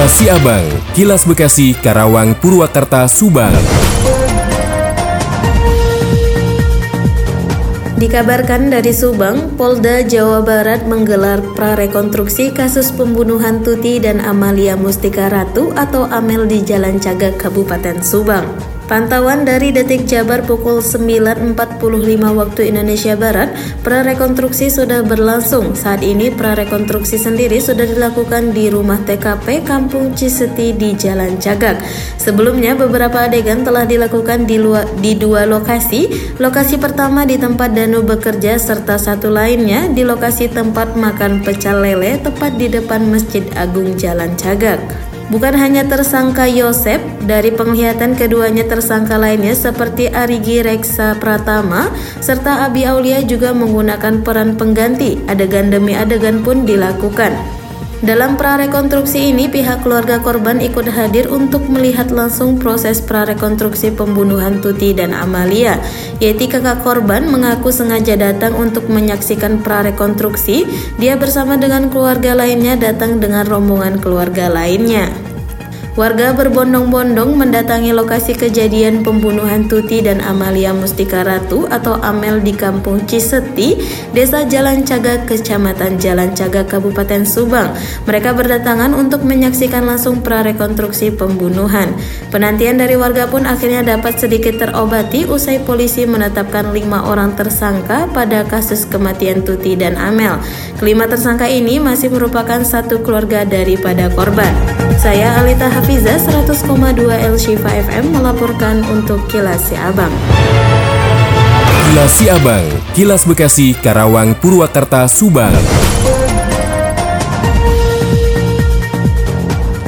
Kilas Siabang, Kilas Bekasi, Karawang, Purwakarta, Subang. Dikabarkan dari Subang, Polda Jawa Barat menggelar prarekonstruksi kasus pembunuhan Tuti dan Amalia Mustika Ratu atau Amel di Jalan Cagak, Kabupaten Subang. Pantauan dari Detik Jabar pukul 9.45 waktu Indonesia Barat, prarekonstruksi sudah berlangsung. Saat ini prarekonstruksi sendiri sudah dilakukan di rumah TKP Kampung Ciseti di Jalan Cagak. Sebelumnya beberapa adegan telah dilakukan di, luar, di dua lokasi. Lokasi pertama di tempat Danu bekerja serta satu lainnya di lokasi tempat makan pecel lele tepat di depan Masjid Agung Jalan Cagak. Bukan hanya tersangka Yosep, dari penglihatan keduanya tersangka lainnya seperti Arigi Reksa Pratama serta Abi Aulia juga menggunakan peran pengganti. Adegan demi adegan pun dilakukan. Dalam prarekonstruksi ini, pihak keluarga korban ikut hadir untuk melihat langsung proses prarekonstruksi pembunuhan Tuti dan Amalia. Yeti kakak korban mengaku sengaja datang untuk menyaksikan prarekonstruksi. Dia bersama dengan keluarga lainnya datang dengan rombongan keluarga lainnya. Warga berbondong-bondong mendatangi lokasi kejadian pembunuhan Tuti dan Amalia Mustika Ratu atau Amel di Kampung Ciseti, Desa Jalan Cagak, Kecamatan Jalan Cagak, Kabupaten Subang. Mereka berdatangan untuk menyaksikan langsung prarekonstruksi pembunuhan. Penantian dari warga pun akhirnya dapat sedikit terobati usai polisi menetapkan lima orang tersangka pada kasus kematian Tuti dan Amel. Kelima tersangka ini masih merupakan satu keluarga daripada korban. Saya Alita Hafiza 100,2 El Shifa FM melaporkan untuk Kilas Abang. Kilas Abang, Kilas Bekasi, Karawang, Purwakarta, Subang.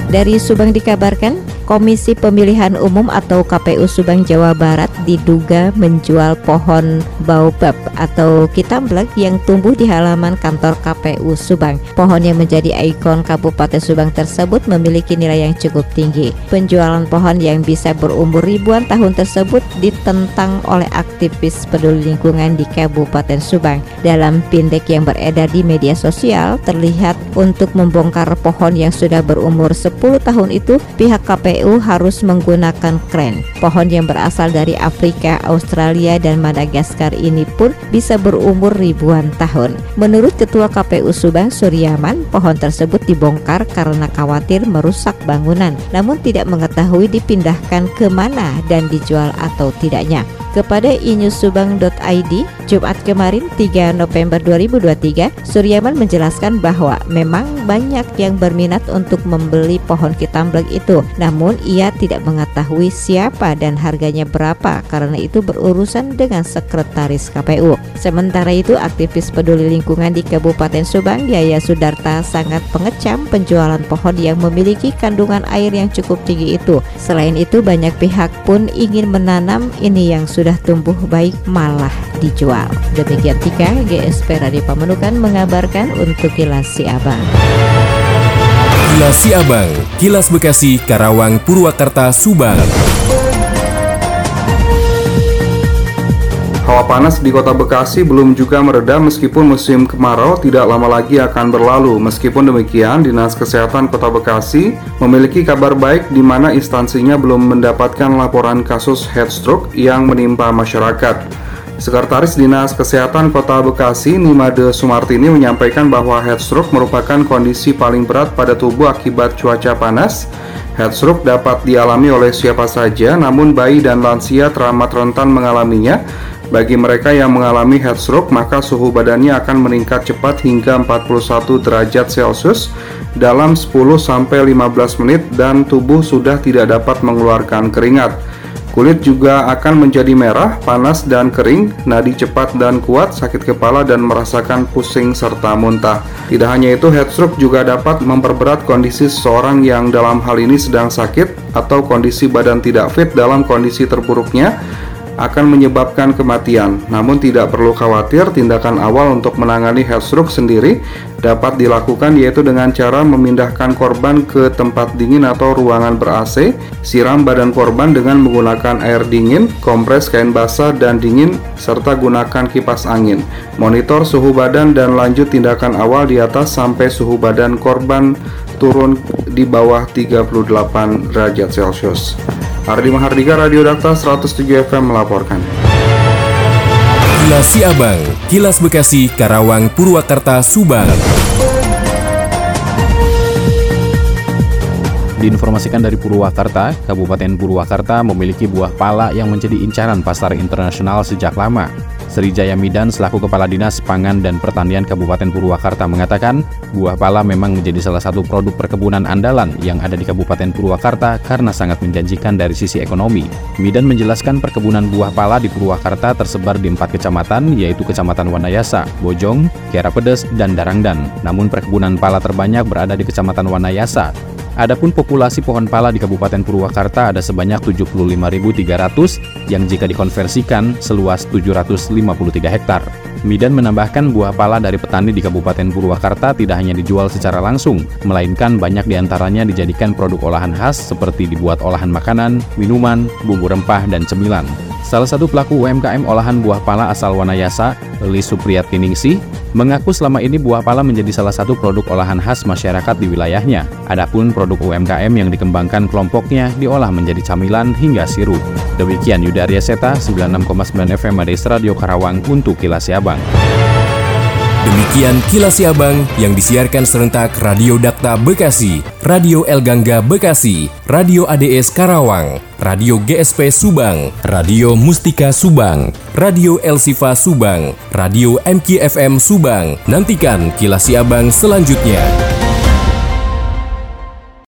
Dari Subang dikabarkan Komisi Pemilihan Umum atau KPU Subang Jawa Barat diduga menjual pohon baobab atau kitamblek yang tumbuh di halaman kantor KPU Subang. Pohon yang menjadi ikon Kabupaten Subang tersebut memiliki nilai yang cukup tinggi. Penjualan pohon yang bisa berumur ribuan tahun tersebut ditentang oleh aktivis peduli lingkungan di Kabupaten Subang. Dalam pindek yang beredar di media sosial terlihat untuk membongkar pohon yang sudah berumur 10 tahun itu pihak KPU KPU harus menggunakan kren. Pohon yang berasal dari Afrika, Australia, dan Madagaskar ini pun bisa berumur ribuan tahun. Menurut Ketua KPU Subang Suryaman, pohon tersebut dibongkar karena khawatir merusak bangunan, namun tidak mengetahui dipindahkan ke mana dan dijual atau tidaknya kepada inyusubang.id Jumat kemarin 3 November 2023 Suryaman menjelaskan bahwa memang banyak yang berminat untuk membeli pohon kitamblek itu. Namun ia tidak mengetahui siapa dan harganya berapa karena itu berurusan dengan sekretaris KPU sementara itu aktivis peduli lingkungan di Kabupaten Subang Yaya Sudarta sangat pengecam penjualan pohon yang memiliki kandungan air yang cukup tinggi itu. Selain itu banyak pihak pun ingin menanam ini yang sudah sudah tumbuh baik malah dijual. Demikian Tika, GSP Radio Pamenukan mengabarkan untuk Kilas Si Abang. Kilas Si Abang, Kilas Bekasi, Karawang, Purwakarta, Subang. Hawa panas di kota Bekasi belum juga mereda meskipun musim kemarau tidak lama lagi akan berlalu. Meskipun demikian, Dinas Kesehatan Kota Bekasi memiliki kabar baik di mana instansinya belum mendapatkan laporan kasus head stroke yang menimpa masyarakat. Sekretaris Dinas Kesehatan Kota Bekasi, Nimade Sumartini menyampaikan bahwa head stroke merupakan kondisi paling berat pada tubuh akibat cuaca panas. Head stroke dapat dialami oleh siapa saja, namun bayi dan lansia teramat rentan mengalaminya bagi mereka yang mengalami heat stroke, maka suhu badannya akan meningkat cepat hingga 41 derajat Celcius dalam 10-15 menit dan tubuh sudah tidak dapat mengeluarkan keringat. Kulit juga akan menjadi merah, panas, dan kering, nadi cepat dan kuat, sakit kepala, dan merasakan pusing serta muntah. Tidak hanya itu, heat stroke juga dapat memperberat kondisi seseorang yang dalam hal ini sedang sakit atau kondisi badan tidak fit dalam kondisi terburuknya, akan menyebabkan kematian. Namun tidak perlu khawatir, tindakan awal untuk menangani heat stroke sendiri dapat dilakukan yaitu dengan cara memindahkan korban ke tempat dingin atau ruangan ber-AC, siram badan korban dengan menggunakan air dingin, kompres kain basah dan dingin, serta gunakan kipas angin. Monitor suhu badan dan lanjut tindakan awal di atas sampai suhu badan korban turun di bawah 38 derajat Celcius. Ardi Mahardika Radio Dakta 107 FM melaporkan. Kilas Siabang, Kilas Bekasi, Karawang, Purwakarta, Subang. Diinformasikan dari Purwakarta, Kabupaten Purwakarta memiliki buah pala yang menjadi incaran pasar internasional sejak lama. Srijaya Midan selaku Kepala Dinas Pangan dan Pertanian Kabupaten Purwakarta mengatakan, buah pala memang menjadi salah satu produk perkebunan andalan yang ada di Kabupaten Purwakarta karena sangat menjanjikan dari sisi ekonomi. Midan menjelaskan perkebunan buah pala di Purwakarta tersebar di empat kecamatan, yaitu Kecamatan Wanayasa, Bojong, Kiara Pedes, dan Darangdan. Namun perkebunan pala terbanyak berada di Kecamatan Wanayasa, Adapun populasi pohon pala di Kabupaten Purwakarta ada sebanyak 75.300 yang jika dikonversikan seluas 753 hektar. Midan menambahkan buah pala dari petani di Kabupaten Purwakarta tidak hanya dijual secara langsung, melainkan banyak di antaranya dijadikan produk olahan khas seperti dibuat olahan makanan, minuman, bumbu rempah, dan cemilan. Salah satu pelaku UMKM olahan buah pala asal Wanayasa, Li Supriyatiningsih, mengaku selama ini buah pala menjadi salah satu produk olahan khas masyarakat di wilayahnya. Adapun produk UMKM yang dikembangkan kelompoknya diolah menjadi camilan hingga sirup. Demikian Yudaria Seta, 96,9 FM Madis Radio Karawang untuk Kilas Siabang. Demikian kilas Siabang yang disiarkan serentak Radio Dakta Bekasi, Radio El Gangga Bekasi, Radio ADS Karawang, Radio GSP Subang, Radio Mustika Subang, Radio El Sifa Subang, Radio MKFM Subang. Nantikan kilas Siabang selanjutnya.